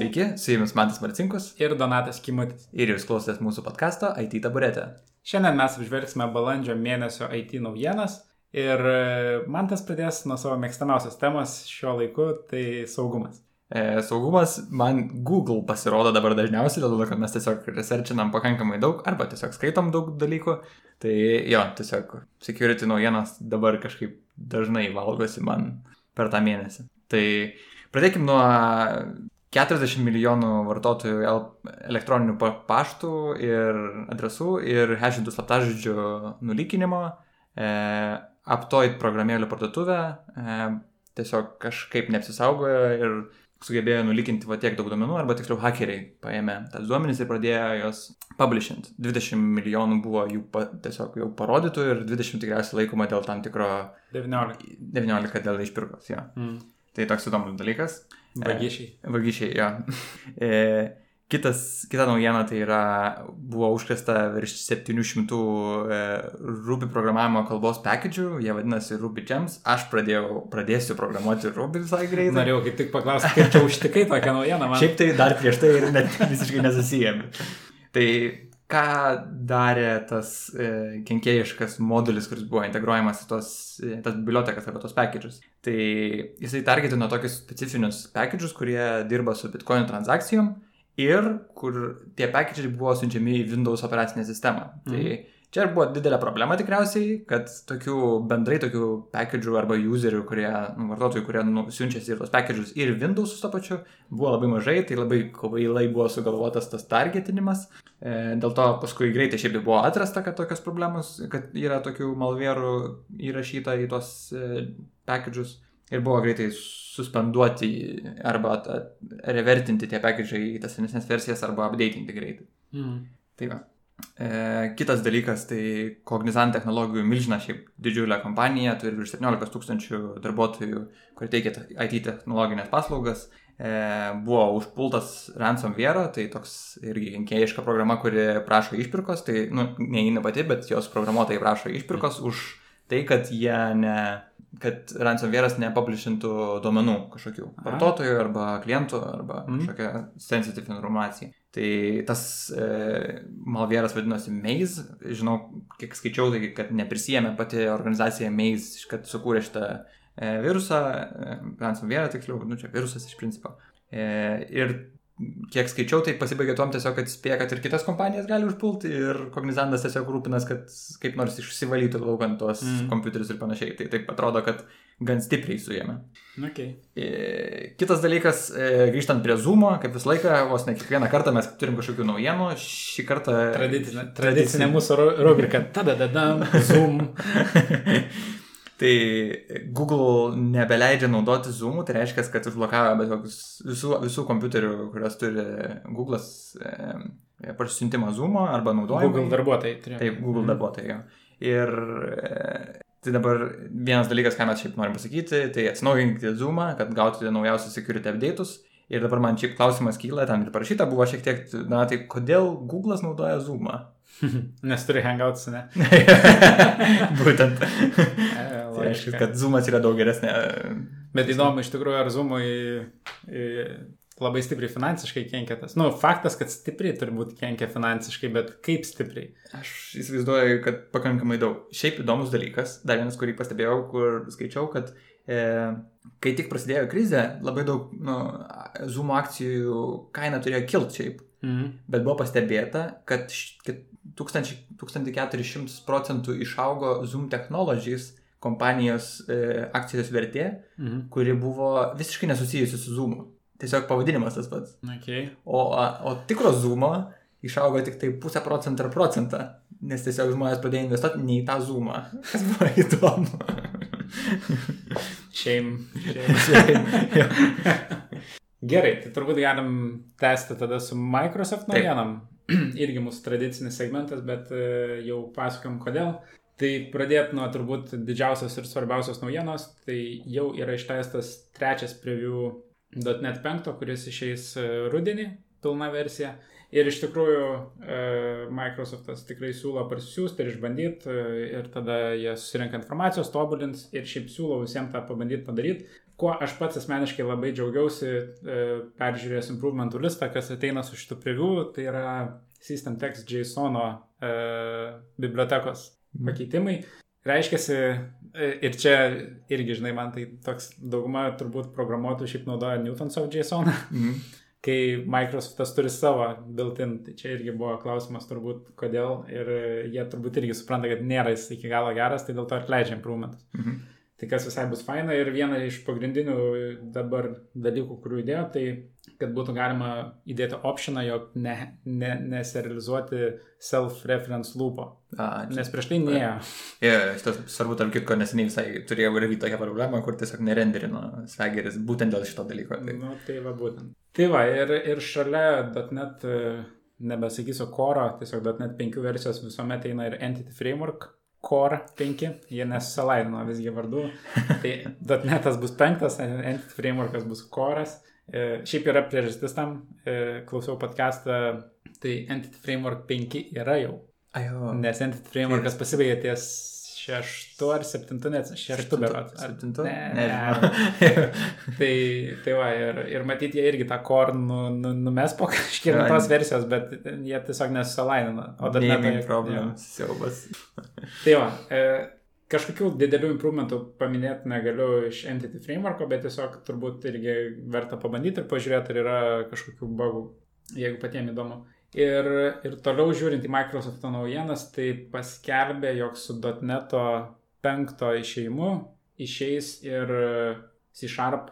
Sveiki, su jumis Mantas Marcinkus ir Donatas Kimutis. Ir jūs klausotės mūsų podkasto IT taburetė. Šiandien mes apžvelgsime balandžio mėnesio IT naujienas ir e, Mantas pradės nuo savo mėgstamiausios temos šiuo laiku - tai saugumas. E, saugumas man Google pasirodo dabar dažniausiai, dėl to, kad mes tiesiog researchinam pakankamai daug arba tiesiog skaitom daug dalykų. Tai jo, tiesiog security naujienas dabar kažkaip dažnai valgosi man per tą mėnesį. Tai pradėkim nuo 40 milijonų vartotojų elektroninių paštų ir adresų ir hashintų slaptažodžių nulykinimo, e, Aptoid programėlių parduotuvė e, tiesiog kažkaip neapsisaugojo ir sugebėjo nulykinti va tiek daug duomenų, arba tiksliau hakeriai paėmė tas duomenys ir pradėjo juos publishint. 20 milijonų buvo jų pa, tiesiog jau parodytų ir 20 tikriausiai laikoma dėl tam tikro... 19. 19 dėl išpirkos, jo. Mm. Tai toks įdomus dalykas. E, vagišiai, jo. e, kitas, kita naujiena tai yra, buvo užkresta virš 700 e, Ruby programavimo kalbos packagų, jie vadinasi Ruby Gems. Aš pradėjau, pradėsiu programuoti Ruby visai greitai. Norėjau kaip tik paklausti, kaip čia užtikai tokią naujieną. Man. Šiaip tai dar prieš tai ir net visiškai nesusijęmi. Tai ką darė tas e, kenkėjiškas modulis, kuris buvo integruojamas į tos, e, tas bibliotekas arba tos packages. Tai jisai targetino tokius specifinius packages, kurie dirba su Bitcoin transakcijom ir kur tie packages buvo siunčiami į Windows operacinę sistemą. Tai mhm. Tai Čia ir buvo didelė problema tikriausiai, kad tokių bendrai tokių package'ų arba userių, kurie, nu, vartotojų, kurie nu, siunčiasi ir tos package'us ir Windows su to pačiu, buvo labai mažai, tai labai kvailai buvo sugalvotas tas targetinimas. E, dėl to paskui greitai šiaip buvo atrasta, kad tokios problemos, kad yra tokių malvėrų įrašyta į tos e, package'us ir buvo greitai suspenduoti arba revertinti tie package'ai į tas senesnės versijas arba updatinti greitai. Mm. Tai va. E, kitas dalykas, tai Cognizant technologijų milžina šiaip didžiulė kompanija, turi virš 17 tūkstančių darbuotojų, kurie teikia IT technologinės paslaugas. E, buvo užpultas ransomware, tai toks irgi kenkėjiška programa, kuri prašo išpirkos, tai, nu, neįeina pati, bet jos programuotojai prašo išpirkos už tai, kad jie ne, kad ransomware'as nepublishintų duomenų kažkokių vartotojų arba klientų arba mm. kažkokią sensitive informaciją. Tai tas e, malvėras vadinosi Maze, žinau, kiek skaičiau, tai kad neprisijėmė pati organizacija Maze, kad sukūrė šitą e, virusą, e, ransomware tiksliau, nu čia virusas iš principo. E, ir kiek skaičiau, tai pasibaigė tuom tiesiog, kad spėja, kad ir kitas kompanijas gali užpulti ir Cognizantas tiesiog rūpinas, kad kaip nors išsivalytų laukant tuos mm. kompiuterius ir panašiai. Tai taip atrodo, kad gan stipriai suėmė. Okay. E, kitas dalykas, e, grįžtant prie Zoomo, kaip visą laiką, vos ne kiekvieną kartą mes turim kažkokių naujienų, šį kartą... Tradicinė, tradicinė mūsų rubrika, tada, tada, Zoom. tai Google nebeleidžia naudoti Zoom, tai reiškia, kad užblokavo bet kokius visų, visų kompiuterių, kurios turi Google'as e, parsisiuntimą Zoom arba naudojimą. Google darbuotojai. Turėjau. Taip, Google mm. darbuotojai. Jo. Ir e, Tai dabar vienas dalykas, ką mes šiaip norim pasakyti, tai atsinaujinkite Zoom'ą, kad gautumėte naujausius security update'us. Ir dabar man šiaip klausimas kyla, ten ir parašyta buvo šiek tiek, na tai kodėl Google'as naudoja Zoom'ą? Nes turi hangouts, ne? Būtent. tai reiškia, kad Zoom'as yra daug geresnė. Bet įdomu, iš tikrųjų, ar Zoom'ui labai stipriai finansiškai kenkia tas. Nu, faktas, kad stipriai turbūt kenkia finansiškai, bet kaip stipriai? Aš įsivaizduoju, kad pakankamai daug. Šiaip įdomus dalykas, dar vienas, kurį pastebėjau, kur skaičiau, kad e, kai tik prasidėjo krizė, labai daug nu, Zoom akcijų kaina turėjo kilti šiaip. Mhm. Bet buvo pastebėta, kad, kad 1400 procentų išaugo Zoom Technologies kompanijos e, akcijos vertė, mhm. kuri buvo visiškai nesusijusi su Zoom. Tiesiog pavadinimas tas pats. Okay. O, o tikro zoomo išaugo tik tai pusę procentą ar procentą, nes tiesiog žmonės pradėjo investuoti ne į tą zoomą, kas buvo įdomu. Shame. Gerai, tai turbūt galim tęsti tada su Microsoft naujienom. Irgi mūsų tradicinis segmentas, bet e, jau pasakom kodėl. Tai pradėt nuo turbūt didžiausios ir svarbiausios naujienos. Tai jau yra išleistas trečias preview .NET 5, kuris išeis e, rudenį, pilna versija. Ir iš tikrųjų e, Microsoftas tikrai siūlo parsisiųsti ir išbandyti e, ir tada jie susirenka informacijos, tobulins ir šiaip siūlo visiems tą pabandyti padaryti. Kuo aš pats asmeniškai labai džiaugiausi peržiūrėjęs improvementų listą, kas ateina su šitu preview, tai yra System Text JSON bibliotekos pakeitimai. Reiškiasi, e, ir čia irgi, žinai, man tai toks dauguma turbūt programuotojų šiaip naudoja Newtons of JSON. Mm kai Microsoftas turi savo built-in, tai čia irgi buvo klausimas turbūt kodėl ir jie turbūt irgi supranta, kad nėra jis iki galo geras, tai dėl to ir leidžia improvementus. Mhm. Tai kas visai bus faina ir viena iš pagrindinių dabar dalykų, kurių įdėjo, tai kad būtų galima įdėti optioną, jog ne, ne, neserializuoti self-reference loopo. A, čia, Nes prieš tai nėjo. Yeah, šitas svarbu, tarp kitko, neseniai visai turėjau irgi tokią problemą, kur tiesiog nerenderino svegeris būtent dėl šito dalyko. Tai, nu, tai va būtent. Tai va, ir, ir šalia .NET, nebesakysiu core, tiesiog .NET 5 versijos visuomet eina ir Entity Framework Core 5, jie nesusilaidino visgi vardu. Tai .NET'as bus penktas, Entity Frameworkas bus Core'as. E, šiaip yra priežastis tam, e, klausiau podcastą, tai Entity Framework 5 yra jau. Ajo. Nes Entity Frameworkas pasibaigė ties šeštu ar septintu, net šeštu berat. Septintu? Ne, ne. tai, tai va, ir, ir matyti jie irgi tą core nu, nu, numes po kažkiekvienos versijos, bet jie tiesiog nesusilainino. O dar ne tai problemas, siaubas. Tai va, e, kažkokių didelių improvementų paminėti negaliu iš Entity Framework, bet tiesiog turbūt irgi verta pabandyti ir pažiūrėti, ar yra kažkokių bugų, jeigu patiems įdomu. Ir, ir toliau žiūrint į Microsoft naujienas, tai paskelbė, jog su .NET 5 išėjimu išeis ir C Sharp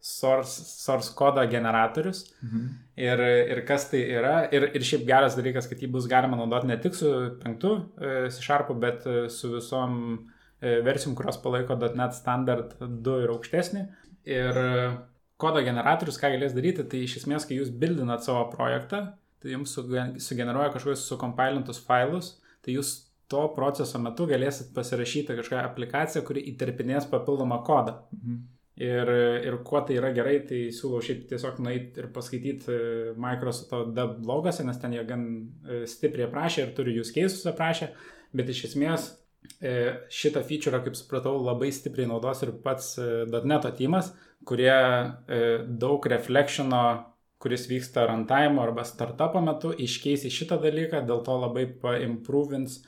source, source kodo generatorius. Mhm. Ir, ir kas tai yra. Ir, ir šiaip geras dalykas, kad jį bus galima naudoti ne tik su 5 uh, C Sharp, bet uh, su visom versijom, kurios palaiko .NET standard 2 ir aukštesnį. Ir kodo generatorius, ką galės daryti, tai iš esmės, kai jūs bildinat savo projektą, tai jums sugeneruoja kažkokius sukompilintus failus, tai jūs to proceso metu galėsit pasirašyti kažkokią aplikaciją, kuri įterpinės papildomą kodą. Mhm. Ir, ir kuo tai yra gerai, tai siūlau šiaip tiesiog nueiti ir paskaityti e, Microsofto dev blogose, nes ten jie gan e, stipriai aprašė ir turi jūs keisus aprašę, bet iš esmės e, šitą feature, kaip supratau, labai stipriai naudos ir pats .NET teamas, kurie daug reflectiono kuris vyksta runtime arba startupo metu, iškeis į šitą dalyką, dėl to labai paimprovins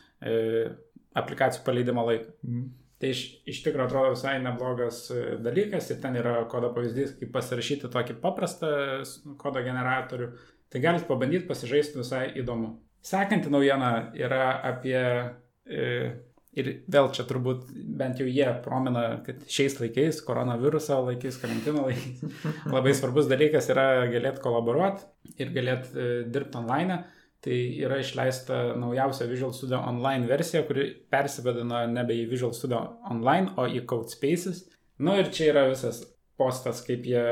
aplikacijų paleidimo laiką. Mhm. Tai iš, iš tikrųjų atrodo visai neblogas e, dalykas ir ten yra kodo pavyzdys, kaip pasirašyti tokį paprastą kodo generatorių. Tai galite pabandyti pasižaisti visai įdomu. Sekanti naujiena yra apie e, Ir vėl čia turbūt bent jau jie promina, kad šiais laikais, koronaviruso laikais, karantino laikais, labai svarbus dalykas yra galėti kolaboruoti ir galėti e, dirbti online. Tai yra išleista naujausia Visual Studio Online versija, kuri persivadino nebe į Visual Studio Online, o į Code Spaces. Na nu, ir čia yra visas postas, kaip jie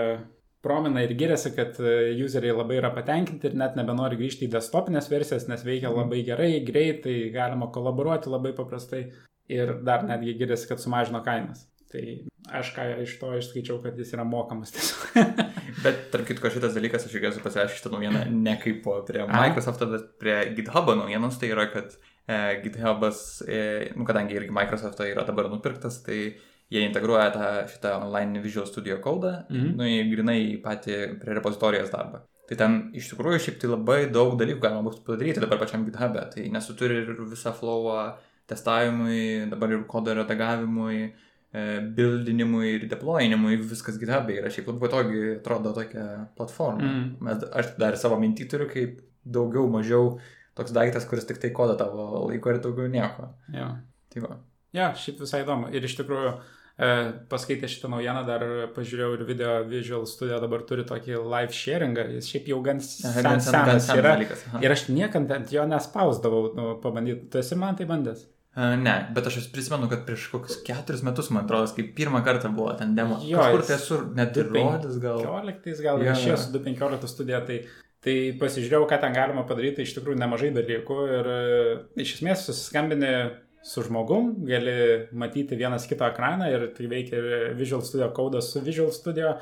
promina ir giriasi, kad e, useriai labai yra patenkinti ir net nebenori grįžti į desktopinės versijas, nes veikia mhm. labai gerai, greitai, galima kolaboruoti labai paprastai ir dar netgi giriasi, kad sumažino kainas. Tai aš ką iš to išskaičiau, kad jis yra mokamas tiesiog. bet tarp kitko šitas dalykas, aš irgi esu pasirašęs šitą naujieną ne kaip prie Microsoft, bet prie GitHub naujienos, tai yra, kad e, GitHubas, e, nu, kadangi irgi Microsoft yra dabar nupirktas, tai jie integruoja tą šitą online Visual Studio kodą, -hmm. nu, į grinai į patį prie repozitorijos darbą. Tai ten iš tikrųjų šiaip tai labai daug dalykų galima bus padaryti dabar pačiam GitHub'e. Tai nesuturi ir visą flową testavimui, dabar ir kodo redagavimui, buildinimui ir deployinimui, viskas GitHub'e yra šiaip labai patogiai atrodo tokia platforma. Mm. Mes, aš dar savo mintį turiu kaip daugiau, mažiau toks daiktas, kuris tik tai kodą tavo laiko ir daugiau nieko. Ja. Tai va. Ja, šiaip visai įdomu. Ir iš tikrųjų, E, paskaitę šitą naujieną dar pažiūrėjau ir video Visual Studio dabar turi tokį live sharingą, jis šiaip jau gan sen, Aha, senas yra. Dalykas, ir aš niekad ant jo nespausdavau nu, pabandyti. Tu esi man tai bandęs? Ne, bet aš prisimenu, kad prieš kokius keturis metus, man atrodo, kai pirmą kartą buvo ten demo. Jo, Kažkur tai esu net ir rodęs gal. 15 gal ja, išėjęs su 2.15 studija, tai, tai pasižiūrėjau, ką ten galima padaryti, iš tikrųjų nemažai dalykų ir iš esmės susiskambinė su žmogum, gali matyti vienas kito ekraną ir tai veikia ir Visual Studio kodas su Visual Studio,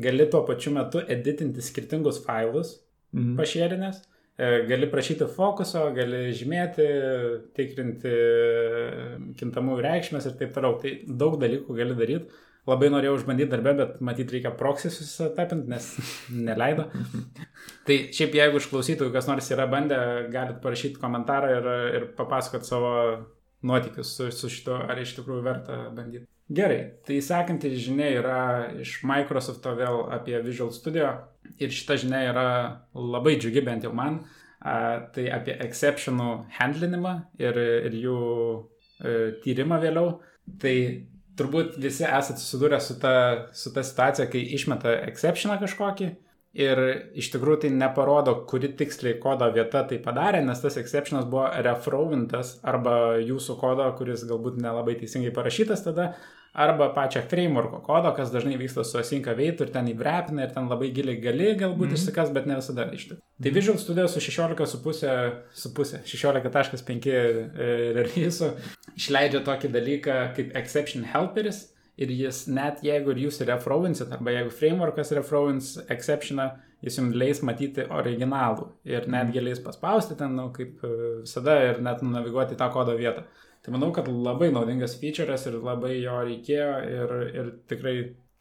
gali tuo pačiu metu editinti skirtingus failus mhm. pašėrinės E, gali prašyti fokuso, gali žymėti, tikrinti kintamųjų reikšmės ir taip toliau. Tai daug dalykų gali daryti. Labai norėjau užbandyti darbę, bet matyt reikia proxy susitapinti, nes neleido. tai šiaip jeigu išklausytų, kas nors yra bandę, galit parašyti komentarą ir, ir papasakot savo nuotykius su, su šito, ar iš tikrųjų verta bandyti. Gerai, tai sekanti žinia yra iš Microsoft'o vėl apie Visual Studio ir šita žinia yra labai džiugi bent jau man. A, tai apie exceptionų handlinimą ir, ir jų e, tyrimą vėliau. Tai turbūt visi esate susidūrę su ta, su ta situacija, kai išmeta exceptioną kažkokį ir iš tikrųjų tai neparodo, kuri tiksliai kodo vieta tai padarė, nes tas exceptionas buvo refrowintas arba jūsų kodo, kuris galbūt nelabai teisingai parašytas tada, arba pačią frameworko kodo, kas dažnai vyksta su async await ir ten įvrepina ir ten labai giliai gali galbūt mm -hmm. išsikas, bet ne visada iš tikrųjų. Tai Visual Studio su 16,5 su pusė, 16.5 e, release išleidžia tokį dalyką kaip exception helperis ir jis net jeigu ir jūs refrowinsit arba jeigu frameworkas refrowins exceptioną, jis jums leis matyti originalų ir netgi leis paspausti ten, nu, kaip e, visada ir net naviguoti tą kodo vietą. Tai manau, kad labai naudingas feature'as ir labai jo reikėjo ir, ir tikrai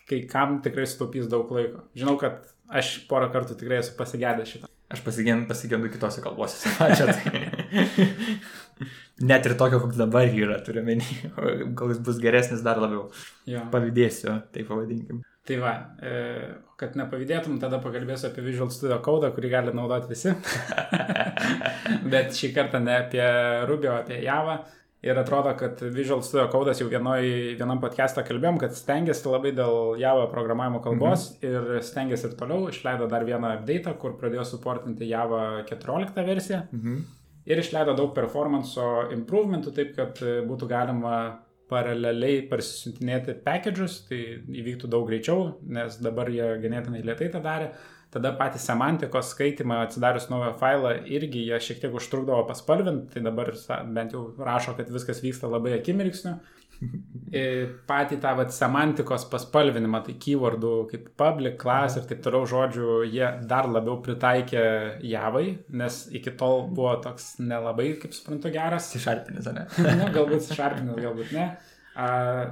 kai kam tikrai sutaupys daug laiko. Žinau, kad aš porą kartų tikrai esu pasigėdęs šitą. Aš pasigendu, pasigendu kitose kalbose. Ačiū. Tai. Net ir tokio, koks dabar yra, turiu menį, koks bus geresnis dar labiau. Jo. Pavydėsiu, taip pavadinkim. Tai va, e, kad nepavydėtum, tada pakalbėsiu apie Visual Studio kodą, kurį gali naudoti visi. Bet šį kartą ne apie Ruby, o apie Java. Ir atrodo, kad Visual Studio Code'as jau vienoj, vienam podcast'ą kalbėjom, kad stengiasi labai dėl Java programavimo kalbos mhm. ir stengiasi ir toliau. Išleido dar vieną update, kur pradėjo supportinti Java 14 versiją. Mhm. Ir išleido daug performanso improvementų, taip kad būtų galima paraleliai parsisintinėti packages, tai įvyktų daug greičiau, nes dabar jie ganėtinai lietai tą darė. Tada patį semantikos skaitimą atsidarius naują failą irgi jie šiek tiek užtrukdavo paspalvinti, tai dabar bent jau rašo, kad viskas vyksta labai akimirksniu. Patį tą vat, semantikos paspalvinimą, tai keywordų kaip public, class ir taip toliau žodžių, jie dar labiau pritaikė javai, nes iki tol buvo toks nelabai, kaip suprantu, geras. Išarpinis, ne? nu, galbūt išarpinis, galbūt ne. Uh,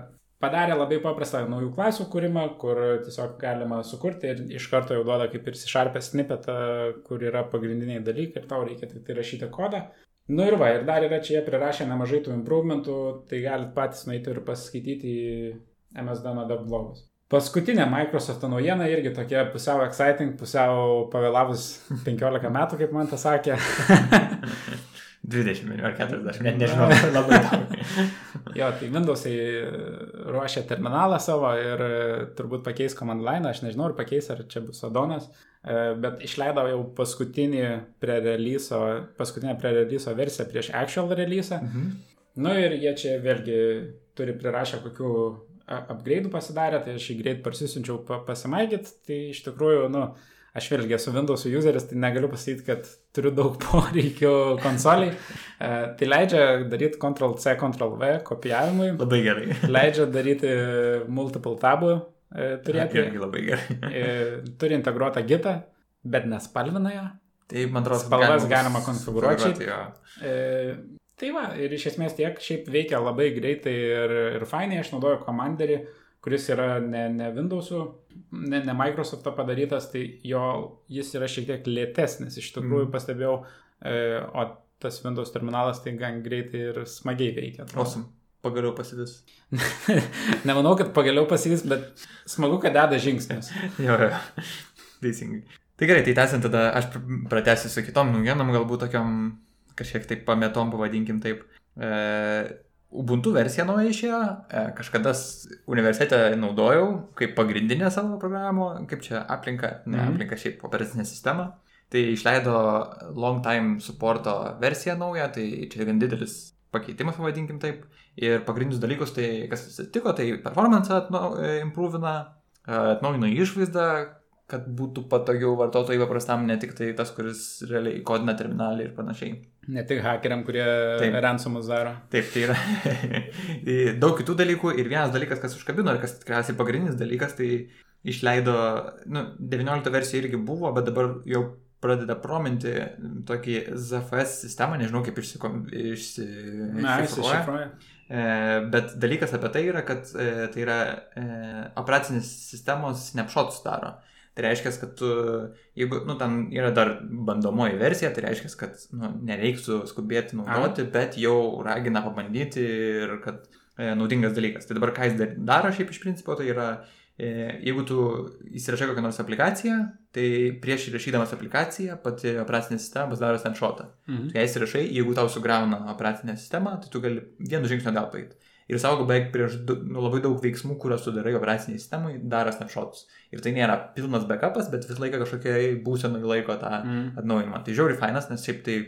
padarė labai paprastą naujų klasių kūrimą, kur tiesiog galima sukurti ir iš karto jau duoda kaip ir sišarpę snippetą, kur yra pagrindiniai dalykai ir tau reikia tik tai rašyti kodą. Nu ir va, ir dar yra čia prirašę nemažai tų improvementų, tai galit patys nueiti ir paskaityti į MSD Dev blogus. Paskutinė Microsoft naujiena irgi tokia pusiau exciting, pusiau pavėlavus 15 metų, kaip man tas sakė. 20 ar 40, net nežinau, labai daug. jo, tai Windowsai ruošia terminalą savo ir turbūt pakeis command line, aš nežinau, ar pakeis, ar čia bus Adonas, e, bet išleido jau paskutinį pre-releaso, paskutinę pre-releaso versiją prieš actual release. Mhm. Nu ir jie čia vėlgi turi prirašę kokių upgrade'ų pasidarę, tai aš jį greit parsisinčiau pasimaigyt, tai iš tikrųjų, nu, aš vėlgi esu Windows useris, tai negaliu pasakyti, kad turiu daug poreikių konsoliai. E, tai leidžia daryti Ctrl-C, Ctrl-V kopijavimui. Labai gerai. leidžia daryti multiple tabų e, turėti. Irgi labai gerai. e, turi integruotą gitą, bet nespalvina ją. Tai man atrodo, spalvas galima, galima konfigūruoti. E, tai va, ir iš esmės tiek, šiaip veikia labai greitai ir, ir fainai, aš naudoju komanderį. Kuris yra ne, ne Windows'ų, ne, ne Microsoft'o padarytas, tai jo, jis yra šiek tiek lėtesnis, iš tikrųjų mm. pastebėjau, e, o tas Windows terminalas tai gan greitai ir smagiai veikia. Awesome. Pagaliau pasivys. Nemanau, kad pagaliau pasivys, bet smagu, kad deda žingsnius. jo, jo. Teisingai. Tai gerai, tai tęsiant tada aš pratęsiu su kitom naujienom, galbūt tokiam kažkiek taip pametom, pavadinkim taip. E, Ubuntu versija nauja išėjo, e, kažkada universitete naudojau kaip pagrindinę savo programą, kaip čia aplinka, ne mm -hmm. aplinka šiaip operacinė sistema. Tai išleido long time supporto versiją naują, tai čia gan didelis pakeitimas, pavadinkim taip. Ir pagrindinius dalykus, tai kas atsitiko, tai performance atnau, e, improvina, e, atnaujino išvaizdą, kad būtų patogiau vartotojui paprastam, ne tik tai tas, kuris realiai kodina terminalį ir panašiai. Ne tik hakeriam, kurie Taip. ransomus daro. Taip, tai yra daug kitų dalykų ir vienas dalykas, kas užkabino ir kas tikriausiai pagrindinis dalykas, tai išleido, nu, 19 versija irgi buvo, bet dabar jau pradeda prominti tokį ZFS sistemą, nežinau kaip išsikom, išsi, Na, iššifruoja. E, bet dalykas apie tai yra, kad e, tai yra e, operacinės sistemos snapshots daro. Tai reiškia, kad tu, jeigu, nu, ten yra dar bandomoji versija, tai reiškia, kad nu, nereiktų skubėti naudoti, bet jau ragina pabandyti ir kad e, naudingas dalykas. Tai dabar ką jis dar- daro šiaip iš principo, tai yra, e, jeigu tu įsirašai kokią nors aplikaciją, tai prieš įrašydamas aplikaciją pati operacinė sistema pasidaro snapshotą. Mhm. Jei įsirašai, jeigu tau sugriauna operacinę sistemą, tai tu gali vienu žingsniu gal paėti. Ir saugo beveik prieš du, nu, labai daug veiksmų, kuriuos tu darai operaciniai sistemai, daro snapshots. Ir tai nėra pilnas backupas, bet visą laiką kažkokiai būsenai laiko tą Mhm. atnaujinimą. Tai žiauri fainas, nes šiaip tai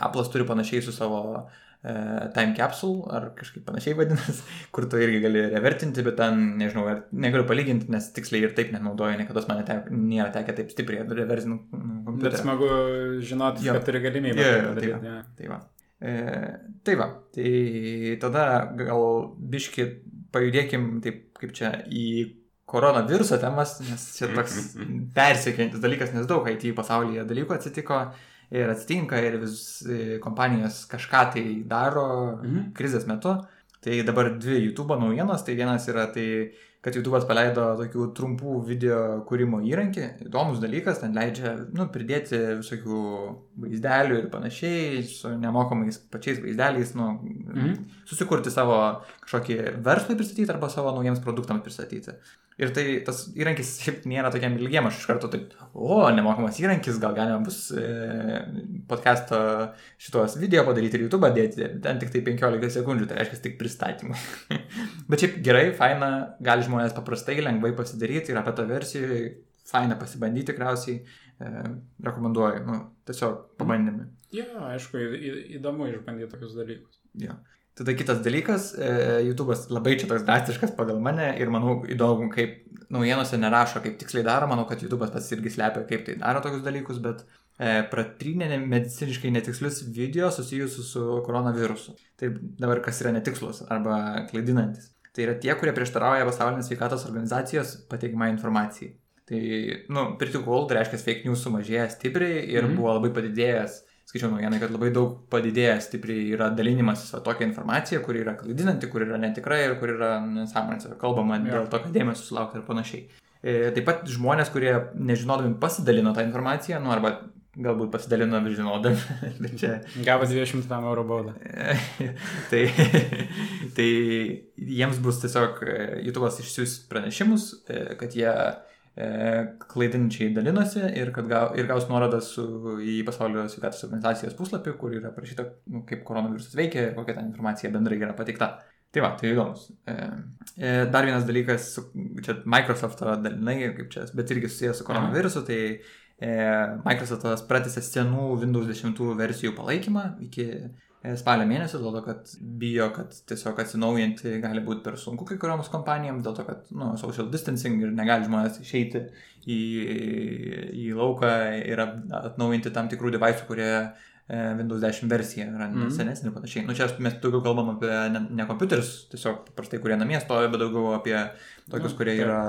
Apple'as turi panašiai su savo e, time capsule, ar kažkaip panašiai vadinasi, kur tu irgi gali revertinti, bet ten, nežinau, ar negaliu palyginti, nes tiksliai ir taip nenaudoju, niekada man tek, nėra tekę taip stipriai reversinti kompiuterį. Bet smagu žinoti, Jo. kad turi galimybę. Jo, tai jo, tai padaryti, va. Tai va. E, tai va, tai tada gal biški pajudėkim taip kaip čia į koronaviruso temas, nes čia toks persikėjantis dalykas, nes daug IT pasaulyje dalykų atsitiko ir atsitinka ir vis e, kompanijos kažką tai daro Mhm. krizės metu. Tai dabar dvi YouTube naujienos, tai vienas yra tai, kad YouTube'as paleido tokių trumpų video kūrimo įrankį, įdomus dalykas, ten leidžia, nu, pridėti visokių vaizdelių ir panašiai, su nemokamais pačiais vaizdeliais, nu, Mhm. susikurti savo kažkokį verslui pristatyti arba savo naujiems produktams pristatyti. Ir tai tas įrankis šiaip nėra tokiam ilgiem, aš iš karto taip, o, nemokamas įrankis, gal galima bus e, podcast'o šitos video padaryti ir YouTube dėti, ten tik tai 15 sekundžių, tai reiškia tik pristatymai. Bet šiaip gerai, faina, gali žmonės paprastai, lengvai pasidaryti ir apie tą versiją, faina pasibandyti tikriausiai, e, rekomenduoju, nu, tiesiog pabandėme. Jo, aišku, į- į- įdomu išbandyti tokius dalykus. Jo. Tada kitas dalykas, e, YouTube'as labai čia toks drastiškas pagal mane ir manau įdomu, kaip naujienose nerašo, kaip tiksliai daro, manau, kad YouTube'as pats irgi slepia, kaip tai daro tokius dalykus, bet e, pratrynė mediciniškai netikslius video susijusius su koronavirusu. Tai dabar kas yra netikslus arba klaidinantis. Tai yra tie, kurie prieštarauja pasaulinės sveikatos organizacijos pateikimą informacijai. Tai, nu, pretty cool, tai reiškia, fake news sumažėja stipriai ir mm. buvo labai padidėjęs skaičiau naujieną, kad labai daug padidėjęs stipriai yra dalinimas tokia informacija, kuri yra klaidinanti, kuri yra netikra ir kur yra nesąmonės, kalbama Jo. dėl to, kad dėmesio sulaukti ir panašiai. E, Taip pat žmonės, kurie nežinodami pasidalino tą informaciją, nu arba galbūt pasidalino žinodami, bet čia Gavo 200 eurų baudą. tai, tai jiems bus tiesiog e, YouTube'as išsiųs pranešimus, e, kad jie klaidinčiai dalinosi ir gau, ir gaus nuorodą su, į pasaulio sveikatos organizacijos puslapį, kur yra parašyta, nu, kaip koronavirusas veikia ir kokia ten informacija bendrai yra pateikta. Tai va, tai įdomus. E, e, dar vienas dalykas, čia Microsoft'o dalinai, kaip čia, bet irgi susijęs su koronavirusu, tai e, Microsoft'as pratęsė senų Windows 10 versijų palaikymą iki e, spalio mėnesio, dėl to, kad bijo, kad tiesiog atsinaujinti gali būti per sunku kai kurioms kompanijoms, dėl to, kad nu, social distancing ir negali žmonės išeiti į, į lauką ir atnaujinti tam tikrų devaisų, kurie e, Windows 10 versija yra mm. senesnė ir panašiai. Nu, čia mes daugiau kalbam apie ne, ne kompiuterius, tiesiog paprastai, kurie namie stovi, bet daugiau apie tokius, Nu, kurie taip. yra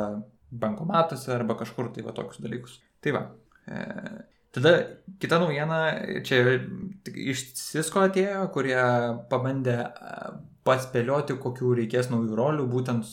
bankomatuose arba kažkur, tai va tokius dalykus. Tai va. E, tada kita naujiena, čia iš Cisco atėjo, kurie pabandė e, paspėlioti, kokių reikės naujų rolių būtent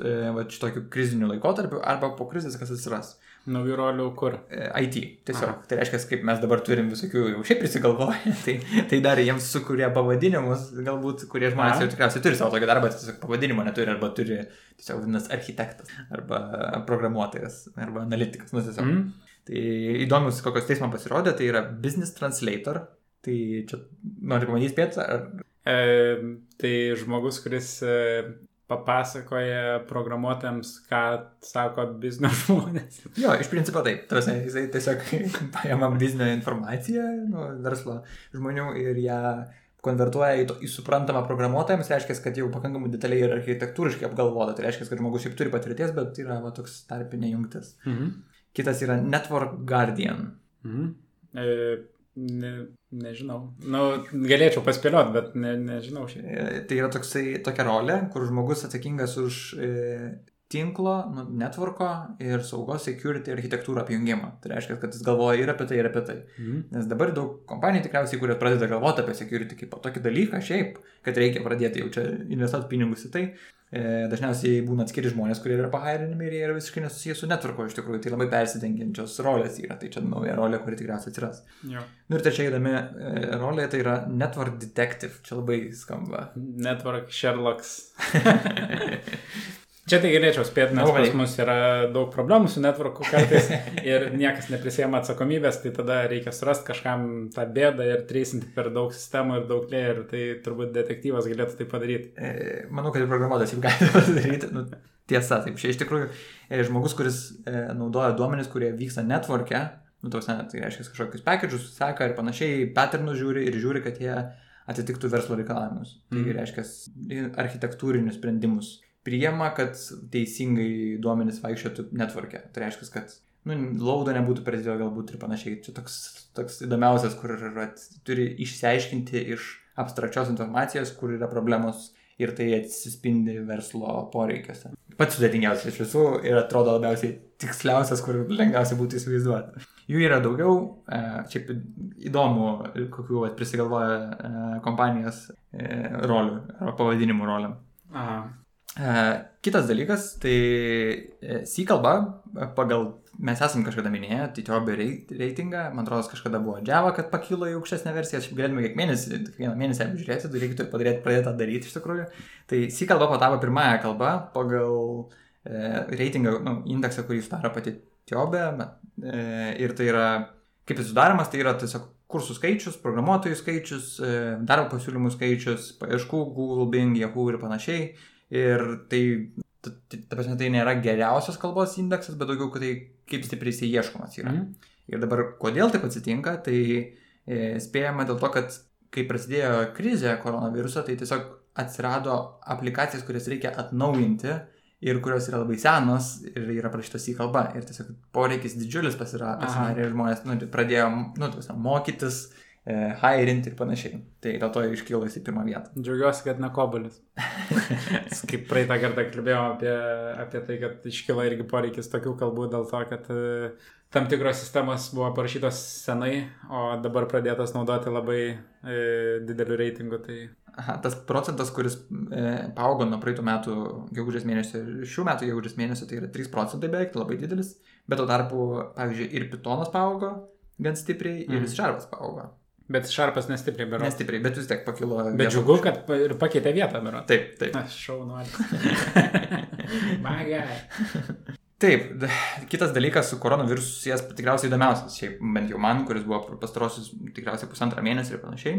e, va, šitokiu kriziniu laikotarpiu arba po krizės kas atsiras. Naujų rolių kur? E, IT. Tiesiog. Aha. Tai reiškia, kaip mes dabar turim visokių jau šiaip prisigalvoję, tai, tai dar jiems sukūrė pavadinimus, galbūt, kurie žmonės Aha. jau tikriausiai turi savo tokį darbą, tiesiog pavadinimo neturi, arba turi tiesiog vadinasi architektas, arba programuotojas, arba analitikas, nu tiesiog. Mm. Tai įdomus, kokios teisman pasirodė, tai yra Business Translator. Tai čia noriu pamatyti spėti, ar... E, tai žmogus, kuris e, papasakoja programuotojams, ką sako biznio žmonės. Jo, iš principo taip. Tarsi, jisai tiesiog paima biznio informaciją, nu, verslo žmonių ir ją konvertuoja į, to, į suprantamą programuotojams, reiškia, kad jau pakankamai detaliai ir architektūriškai apgalvota. Tai reiškia, kad žmogus šiaip turi patirties, bet yra va, toks tarpinė jungtis. Mhm. Kitas yra Network Guardian. Mhm. E, ne, nežinau. Nu, galėčiau paspėlioti, bet ne, nežinau šiaip. E, Tai yra toksai, tokia rolė, kur žmogus atsakingas už e, tinklo, nu, networko ir saugos security architektūrą apjungimą. Tai reiškia, kad jis galvoja ir apie tai, ir apie tai. Mhm. Nes dabar daug kompanijų tikriausiai, kurios pradeda galvoti apie security kaip tokį dalyką šiaip, kad reikia pradėti jau čia investuoti pinigus į tai, E, dažniausiai būna atskiri žmonės, kurie yra pahairinami ir jie yra visiškai nesusijęs su netvarko iš tikrųjų. Tai labai persidengiančios rolės yra. Tai čia nauja rolė, kuri tikriausiai atsiras. Jo. Nu ir trečia įdomi e, rolė tai yra Network Detective. Čia labai skamba. Network Sherlocks. Čia tai galėčiau spėti, nes pas mus yra daug problemų su networku kartais ir niekas neprisėma atsakomybės, tai tada reikia surasti kažkam tą bėdą ir treisinti per daug sistemų ir daug lėjų, tai turbūt detektyvas galėtų tai padaryti. E, manau, kad ir programuotojas jau gali padaryti. Nu, tiesa, taip, čia iš tikrųjų e, žmogus, kuris e, naudoja duomenis, kurie vyksta network'e, nu, tos, ne, tai reiškia kažkokius package'us, seka ir panašiai, patternus žiūri ir žiūri, kad jie atitiktų verslo reikalavimus. Tai mm. reiškia architektūrinius sprendimus priema, kad teisingai duomenys vaikščiotų netvarkė. Tai reiškia, kad nu, laudo nebūtų per didelio galbūt ir panašiai. Čia toks, toks įdomiausias, kur at, turi išsiaiškinti iš abstrakčios informacijos, kur yra problemos ir tai atsispindi verslo poreikiuose. Pats sudėtingiausias iš visų ir atrodo labiausiai tiksliausias, kur lengviausia būtų įsivaizduoti. Jų yra daugiau, e, šiaip įdomu, kokiu prisigalvoja e, kompanijos e, rolių arba pavadinimų roliam. Aha. E, kitas dalykas, tai e, C kalba, pagal mes esam kažkada minėję, tai TOB reitingą, man atrodo, kažkada buvo Java, kad pakilo į aukštesnę versiją, aš galėtume kiek mėnesį, kiekvieną mėnesį apžiūrėti, tai reikėtų padaryti, pradėti tą daryti iš tikrųjų. Tai C kalba patapo pirmąją kalbą pagal e, reitingą, nu, indeksą, kurį sudaro pati TOB. E, ir tai yra, kaip jis sudaromas, tai yra tiesiog kursų skaičius, programuotojų skaičius, e, darbo pasiūlymų skaičius, paieškų, Google, Bing, Yahoo ir panašiai Ir tai, ta, prasme, tai nėra geriausios kalbos indeksas, bet daugiau, kad tai kaip stipriai jisai ieškomas yra. Mm. Ir dabar, kodėl taip atsitinka, tai e, spėjama dėl to, kad kai prasidėjo krizė koronaviruso, tai tiesiog atsirado aplikacijas, kurias reikia atnaujinti ir kurios yra labai senos ir yra parašytos į kalbą. Ir tiesiog poreikis didžiulis pasidarė ir žmonės nu, pradėjo nu, mokytis e, hirinti ir panašiai. Tai dėl to iškilo jis į pirmą vietą. Džiaugiuosi, kad ne kobulis. Kaip praeitą kartą kalbėjome apie, apie tai, kad iškilo irgi poreikis tokių kalbų dėl to, kad e, tam tikros sistemos buvo parašytos senai, o dabar pradėtos naudoti labai e, dideliu reitingu. Tai... Aha, tas procentas, kuris e, paaugo nuo praeitų metų gegužės mėnesio ir šių metų gegužės mėnesio, tai yra 3 procentai beveik, labai didelis. Bet tuo tarpu, pavyzdžiui, ir pitonas paaugo gan stipriai, ir mm. šarvas paaugo. Bet šarpas nestipriai bero. Nestipriai, bet vis tiek pakilo. Bet džiugu, kad ir pakeitė vietą bero. Taip, taip. Aš šaunuoju. Magai. Taip, kitas dalykas su koronavirusu susijęs tikriausiai įdomiausias, šiaip bent jau man, kuris buvo pastarosius tikriausiai pusantrą mėnesį ir panašiai.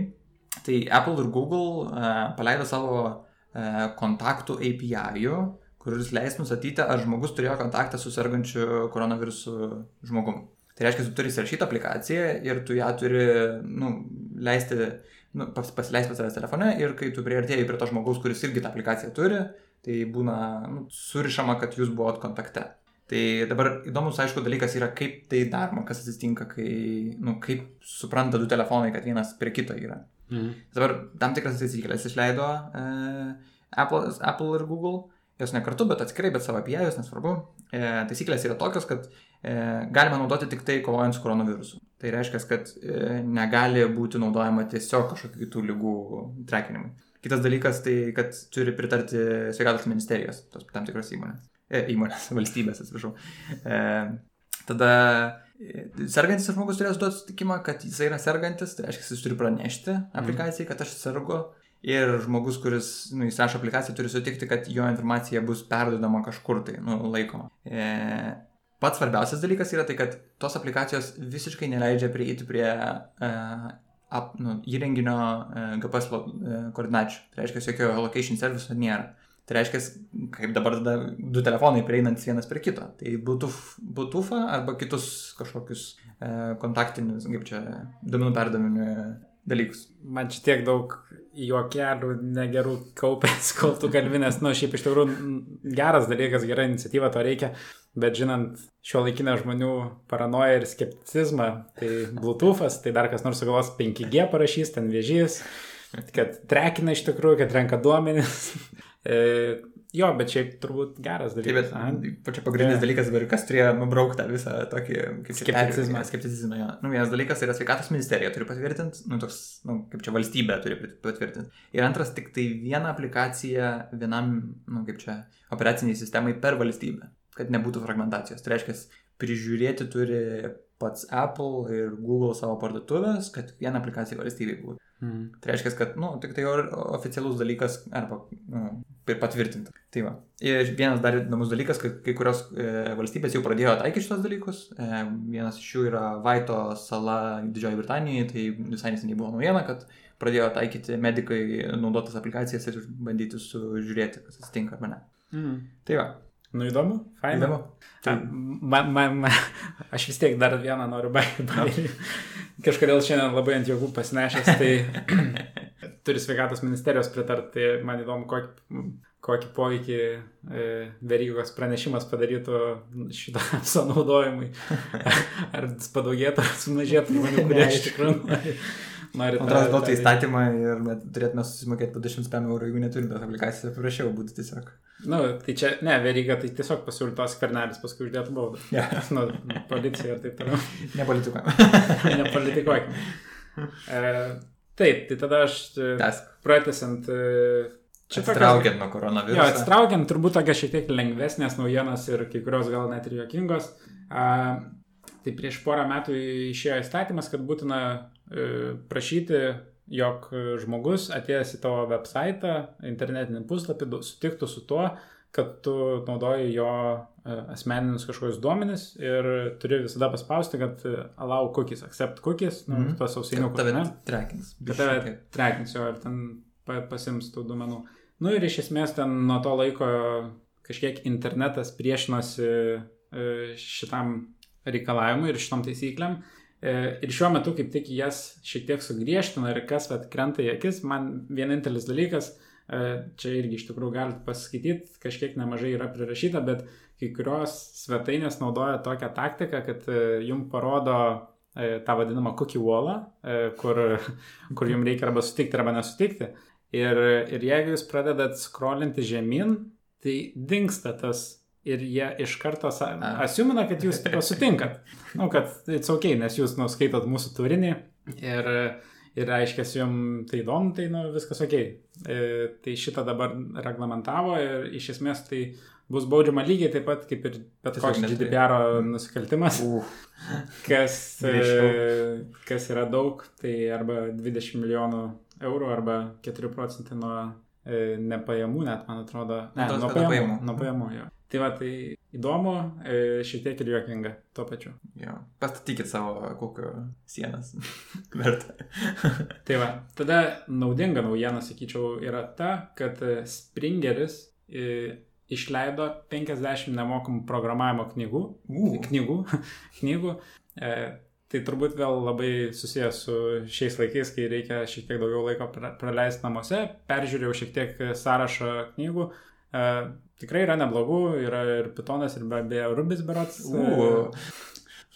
Tai Apple ir Google uh, paleido savo uh, kontaktų API, kuris leis nustatyti, ar žmogus turėjo kontaktą su sergančiu koronavirusu žmogumi. Tai reiškia, tu turi įsirašyti aplikaciją ir tu ją turi nu, leisti, nu, pas, pasileisti pas savęs telefone ir kai tu prieartėjai prie to žmogaus, kuris irgi tą aplikaciją turi, tai būna nu, surišama, kad jūs buvot kontakte. Tai dabar įdomus, aišku, dalykas yra, kaip tai daroma, kas atsitinka, kai, nu, kaip supranta du telefonai, kad vienas prie kito yra. Mhm. Dabar tam tikras taisyklės išleido e, Apple, Apple ir Google, jos ne kartu, bet atskirai, bet savo apie jas, nesvarbu. E, taisyklės yra tokios, kad galima naudoti tik tai kovojant su koronavirusu. Tai reiškia, kad e, negali būti naudojama tiesiog kažkokių kitų lygų trekinimui. Kitas dalykas tai, kad turi pritarti sveikatos ministerijos, tos tam tikros įmonės. E, įmonės, valstybės, atsiprašau. E, tada e, sergantis žmogus turės duoti sutikimą, kad jis yra sergantis, tai reiškia, jis turi pranešti mhm. aplikacijai, kad aš sergu. Ir žmogus, kuris nu, įsirašo aplikaciją, turi sutikti, kad jo informacija bus perdodama kažkur tai, nu, laikoma. E, Pats svarbiausias dalykas yra tai, kad tos aplikacijos visiškai neleidžia prieiti prie uh, ap, nu, įrenginio uh, GPS uh, koordinačių. Tai reiškia, jokio location serviso nėra. Tai reiškia, kaip dabar tada du telefonai prieinantis vienas prie kito. Tai Bluetooth arba kitus kažkokius uh, kontaktinius, kaip čia, duomenų perdavimų dalykus. Man čia tiek daug juokelių negerų kaupęs, kol tu kalbinės, nu, šiaip iš tikrųjų geras dalykas, gera iniciatyva, to reikia, bet žinant šio laikinę žmonių paranoją ir skepticizmą, tai Bluetooth'as, tai dar kas nors sugalvos 5G parašys, ten vėžys, kad trekina iš tikrųjų, kad renka duomenis. Jo, bet šiaip turbūt geras Taip, dalykas. bet pačia pagrindinis Jo. dalykas dabar, kas turėjo nubraukti tą visą tokį Skepticizmą. skepticizmą. Jo. Nu, vienas dalykas yra sveikatos ministerija turi patvirtinti, nu, toks, nu, kaip čia valstybė turi patvirtinti. Ir antras, tik tai viena aplikacija vienam, nu, kaip čia, operaciniai sistemai per valstybę, kad nebūtų fragmentacijos. Tai reiškia, prižiūrėti turi pats Apple ir Google savo parduotuvės, kad viena aplikacija valstybei būtų. Mm. Tai reiškia, kad, nu, tik tai oficialus dalykas arba, nu, ir patvirtinta. Tai va. Ir vienas dar įdomus dalykas, kad kai kurios e, valstybės jau pradėjo taikyti šitos dalykus. E, vienas iš jų yra Vaito sala Didžioji Britanijoje, tai visai neseniai buvo naujiena, kad pradėjo taikyti medikai naudotas aplikacijas ir bandyti sužiūrėti, kas atsitinka ar ne. Mm. Tai va. Nu įdomu, faina. Įdomu. Tai, man, man, man, aš vis tiek dar vieną noriu baigti. Kažkodėl šiandien labai ant jėgų pasinešęs, tai turi sveikatos ministerijos pritarti, tai man įdomu, kokį, kokį poveikį e, verygos pranešimas padarytų šitą apso naudojimui. Ar padaugėtų, ar sumažėtų žmonių, kurie iš tikrųjų nori. Nori Man atrodo, duotų įstatymą ir turėtume susimokėti po 200 eurų, jeigu neturime tos aplikacijos, paprašiau būtų tiesiog. Nu, tai čia, ne, veryga, tai tiesiog pasiūlytos skvernelis, paskui uždėtų baudą. Ja. Nu, policija ir taip toliau. Nepolitikuojam. Nepolitikuokime. E, taip, tai tada aš e, Tesk. pratęsant. e, čia Atsitraukiant nuo Jo, koronaviruso. atsitraukiant turbūt tokias šiek tiek lengvesnės naujienas ir kai kurios gal net ir juokingos. A, tai prieš porą metų išėjo įstatymas, kad būtina prašyti, jog žmogus atėjęs į tavo website, internetinį puslapį, sutiktų su tuo, kad tu naudoji jo e, asmeninius kažkokius duomenis ir turi visada paspausti, kad e, allow cookies, accept cookies, nu, Mhm. tos Kad ausinukus. Tave trekins. tave trekins jo ir ten pa, pasims tų duomenų. Nu ir iš esmės ten nuo to laiko kažkiek internetas priešinosi e, šitam reikalavimui ir šitom taisyklėm. E, Ir šiuo metu kaip tik jas šiek tiek sugriežtina ir kas vat, krenta į akis, man vienintelis dalykas, e, čia irgi iš tikrųjų galite pasiskaityti, kažkiek nemažai yra prirašyta, bet kai kurios svetainės naudoja tokią taktiką, kad jums parodo e, tą vadinamą cookie wallą, e, kur, kur jums reikia arba sutikti, arba nesutikti. Ir, ir jeigu jūs pradedat scrollinti žemyn, tai dinksta tas ir jie iš karto asiumina, kad jūs tipo, sutinkat. Nu, kad it's ok, nes jūs nuskaitot mūsų turinį ir, ir aiškės jums tai įdomu, tai nu, viskas ok. E, tai šitą dabar reglamentavo ir iš esmės tai bus baudžiama lygiai taip pat kaip ir bet koks GDPR nusikaltimas, Uf, kas, e, kas yra daug, tai arba 20 milijonų eurų, arba 4 procentai nuo e, nepajamų, net man atrodo. Ne, nuo pajamų. Nuo pajamų, jo. Tai va, tai įdomu, e, šiek tiek ir juokinga tuo pačiu. jo. Pastatykit savo kokio sienas. Verta. Tai va, tada naudinga naujiena, sakyčiau, yra ta, kad Springeris e, išleido 50 nemokamų programavimo knygų. U. Knygų. knygų. E, tai turbūt vėl labai susijęs su šiais laikais, kai reikia šiek tiek daugiau laiko pra- praleisti namuose. Peržiūrėjau šiek tiek sąrašą knygų. E, tikrai yra neblogų, yra ir Pitonas, ir be abejo Rubis Berots. U.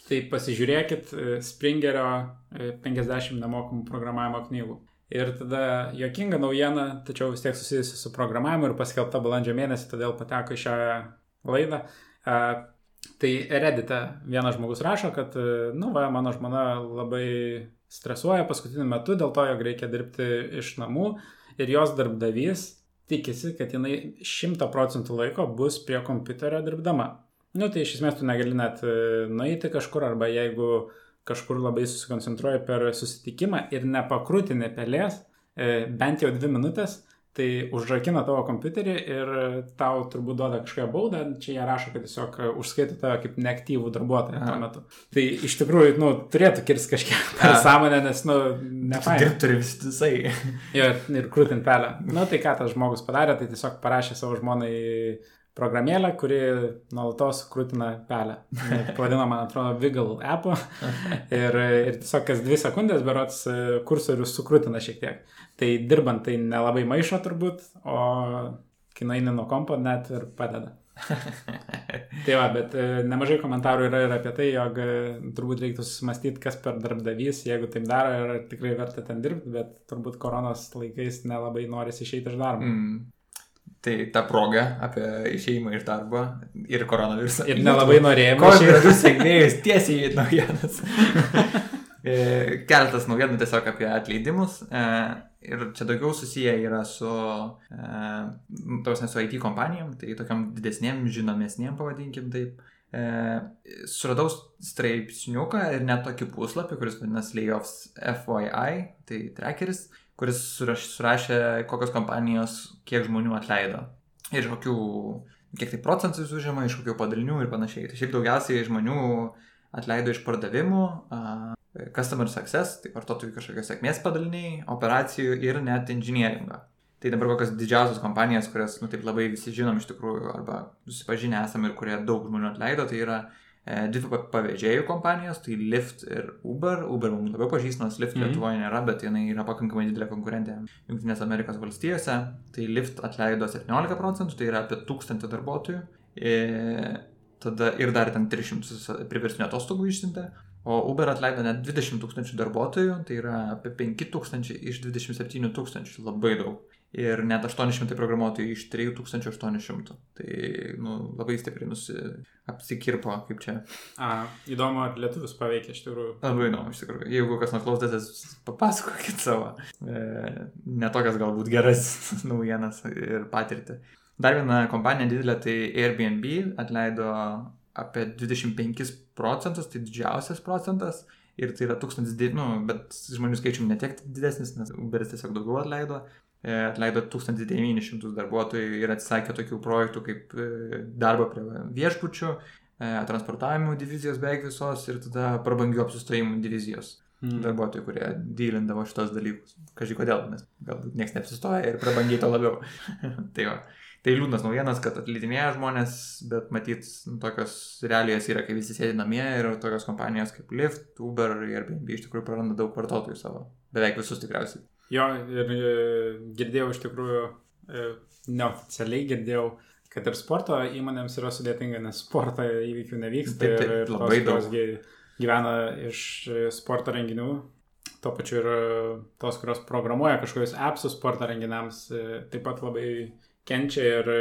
Tai pasižiūrėkit e, Springerio e, 50 nemokamų programavimo knygų. Ir tada jokinga naujiena, tačiau vis tiek susijusi su programavimu ir paskelbta balandžio mėnesį, todėl pateko į šią laidą. E, Tai Reddite vienas žmogus rašo, kad, nu, va, mano žmona labai stresuoja paskutiniu metu dėl to, jog reikia dirbti iš namų ir jos darbdavys tikisi, kad jinai 100 procentų laiko bus prie kompiuterio dirbdama. Nu, tai iš esmės tu negali net e, nueiti kažkur, arba jeigu kažkur labai susikoncentruoji per susitikimą ir nepakrūtini pelės, e, bent jau dvi minutės, tai užrakina tavo kompiuterį ir tau turbūt duoda kažkokią baudą, čia jie rašo, kad tiesiog e, užskaito tave kaip neaktyvų darbuotoją tuo metu. Tai iš tikrųjų, nu, turėtų kirsti kažkiek per sąmonę, nes, nu, nefaina. Dirbti turi vis visai. Jo, ir krūtint pelę. Na tai ką tas žmogus padarė, tai tiesiog parašė savo žmonai programėlę, kuri nuolatos krūtina pelę. Pavadino, man atrodo, Wiggle app'u. Ir, ir tiesiog kas dvi sekundės berots e, kursorius sukrūtina šiek tiek. Tai dirbant tai nelabai maišo turbūt, o kai nueini nuo kompo net ir padeda. Tai va, bet e, nemažai komentarų yra ir apie tai, jog e, turbūt reiktų susimastyti, kas per darbdavys, jeigu taip daro ir tikrai verta ten dirbti, bet turbūt koronos laikais nelabai norisi išeiti iš darbo. Mm. Tai ta proga apie išeimą iš darbo ir koronavirusą. Ir nelabai norėjome. Koronavirus sėkmėjus tiesiai į naujienas. E, keletas naujienų tiesiog apie atleidimus. E, ir čia daugiau susiję yra su, tos nesu IT kompanijom, tai tokiam didesniem, žinomesniem, pavadinkim taip. E, suradau straipsniuką ir net tokį puslapį, kuris vadinasi Layoffs FYI, tai trackeris, kuris surašė, kokios kompanijos kiek žmonių atleido. Ir kokių, kiek tai procentų užima, iš kokių padalinių ir panašiai. Tai šiaip daugiausiai žmonių atleido iš pardavimų, uh, customer success, tai vartotojų kažkokios sėkmės padaliniai, operacijų ir net inžinieringą. Tai dabar kokios didžiausios kompanijos, kurias, nu, taip labai visi žinom iš tikrųjų, arba susipažinę esame ir kurie daug žmonių atleido, tai yra e, dvi pavėžėjų kompanijos, tai Lyft ir Uber. Uber mums labiau pažįstamas, Lyft mm -hmm. Lietuvoje nėra, bet jinai yra pakankamai didelė konkurentė Junktinės Amerikos valstijose. Tai Lyft atleido 17 procentų, tai yra apie 1000 darbuotojų. E, tada ir dar ten 300 priverstinio atostogų išsintė. O Uber atleido net 20 tūkstančių darbuotojų, tai yra apie 5 tūkstančiai iš 27 tūkstančių, labai daug ir net 800 programuotojų iš 3800. Tai nu, labai stipriai nusi... apsikirpo, kaip čia. A, įdomu, ar lietuvius paveikia iš tikrųjų. Labai įdomu, iš tikrųjų. Jeigu kas nors klausotės, papasakokit savo. E, netokias galbūt geras naujienas ir patirtį. Dar viena kompanija didelė, tai Airbnb atleido apie 25 procentus, tai didžiausias procentas. Ir tai yra tūkstantis, nu, bet žmonių skaičium netiek didesnis, nes Uberis tiesiog daugiau atleido. E, atleido 1900 darbuotojų ir atsisakė tokių projektų kaip e, darbo prie viešbučių, e, transportavimo divizijos beveik visos ir tada prabangių apsistojimų divizijos. Mm. Darbuotojų, kurie dylindavo šitos dalykus. Kažkai kodėl, nes galbūt niekas neapsistoja ir prabangiai to labiau. tai va. Tai liūdnas naujienas, kad atleidinėja žmonės, bet matyt, tokios realijos yra, kai visi sėdi namie ir tokios kompanijos kaip Lyft, Uber ir Airbnb iš tikrųjų praranda daug vartotojų savo. Beveik visus tikriausiai. Jo, ir e, girdėjau iš tikrųjų, e, neoficialiai girdėjau, kad ir sporto įmonėms yra sudėtinga, nes sporto įvykių nevyksta. Taip, taip, ir labai tos, daug. Gyvena iš sporto renginių, tuo pačiu ir tos, kurios programuoja kažkokius appsus sporto renginiams, e, taip pat labai kenčia ir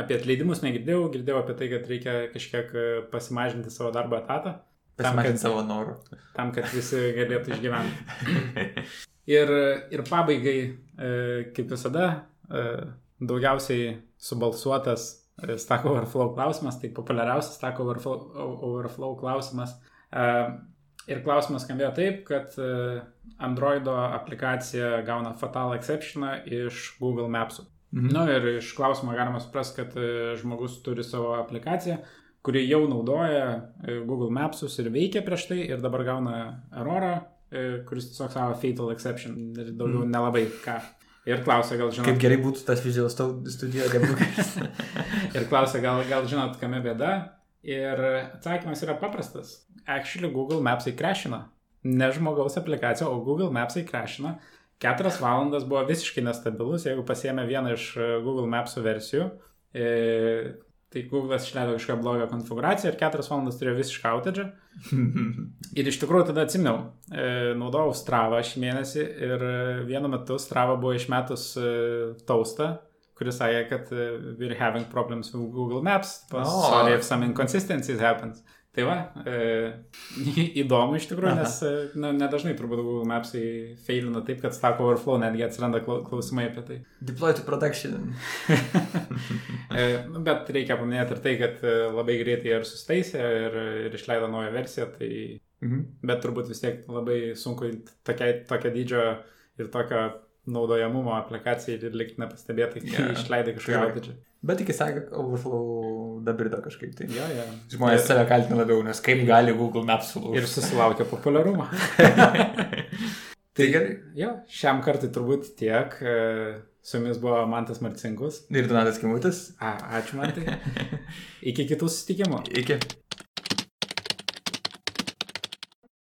apie atleidimus negirdėjau, girdėjau apie tai, kad reikia kažkiek pasimažinti savo darbo etatą. Pasimažinti savo norų. Tam, kad visi galėtų išgyventi. Ir, ir pabaigai, e, kaip visada, e, daugiausiai subalsuotas e, Stack Overflow klausimas, tai populiariausias Stack Overflow, overflow klausimas. Ir klausimas skambėjo taip, kad Androido aplikacija gauna fatal exceptioną iš Google Maps'ų. Mhm. Na nu, ir iš klausimo galima suprasti, kad žmogus turi savo aplikaciją, kuri jau naudoja Google Maps'us ir veikia prieš tai ir dabar gauna erorą kuris tiesiog savo fatal exception ir daugiau mm. nelabai ką. Ir klausia, gal žinot. Kaip gerai būtų tas Visual Studio debugas. ir klausia, gal, gal žinot, kame bėda. Ir atsakymas yra paprastas. Actually, Google Maps įkrešina. Ne žmogaus aplikacija, o Google Maps įkrešina. Keturias valandas buvo visiškai nestabilus, jeigu pasiemė vieną iš e, Google Maps versijų. E, Tai Google'as išleido kažkokią blogą konfiguraciją ir 4 valandas turėjo visišką outage. ir iš tikrųjų tada atsiminiau, e, naudojau Strava šį mėnesį ir e, vienu metu Strava buvo išmetus e, taustą, kuris sakė, kad we're having problems with Google Maps. Oh. Sorry if some inconsistencies happens. Tai va, e, įdomu iš tikrųjų, nes e, na, nedažnai turbūt Google Mapsai failina taip, kad Stack Overflow netgi atsiranda klausimai apie tai. Deploy to production. e, bet reikia paminėti ir tai, kad e, labai greitai ir sustaisė ir, ir išleido naują versiją, tai... Mhm. Bet turbūt vis tiek labai sunku tokia, tokio dydžio ir tokio naudojamumo aplikacijai ir likti nepastebėtai, kai yeah. išleidai kažkokią outage. Bet sakė, kad Overflow dabrido kažkaip tai. Ja, ja. Žmonės save kaltina labiau, nes kaip gali Google Maps sulūžti. Ir susilaukia populiarumo. tai gerai. Jo, šiam kartui turbūt tiek. E, su jumis buvo Mantas Marcinkus. Ir Donatas Kimutis. A, ačiū Mantai. Iki kitų susitikimų. Iki.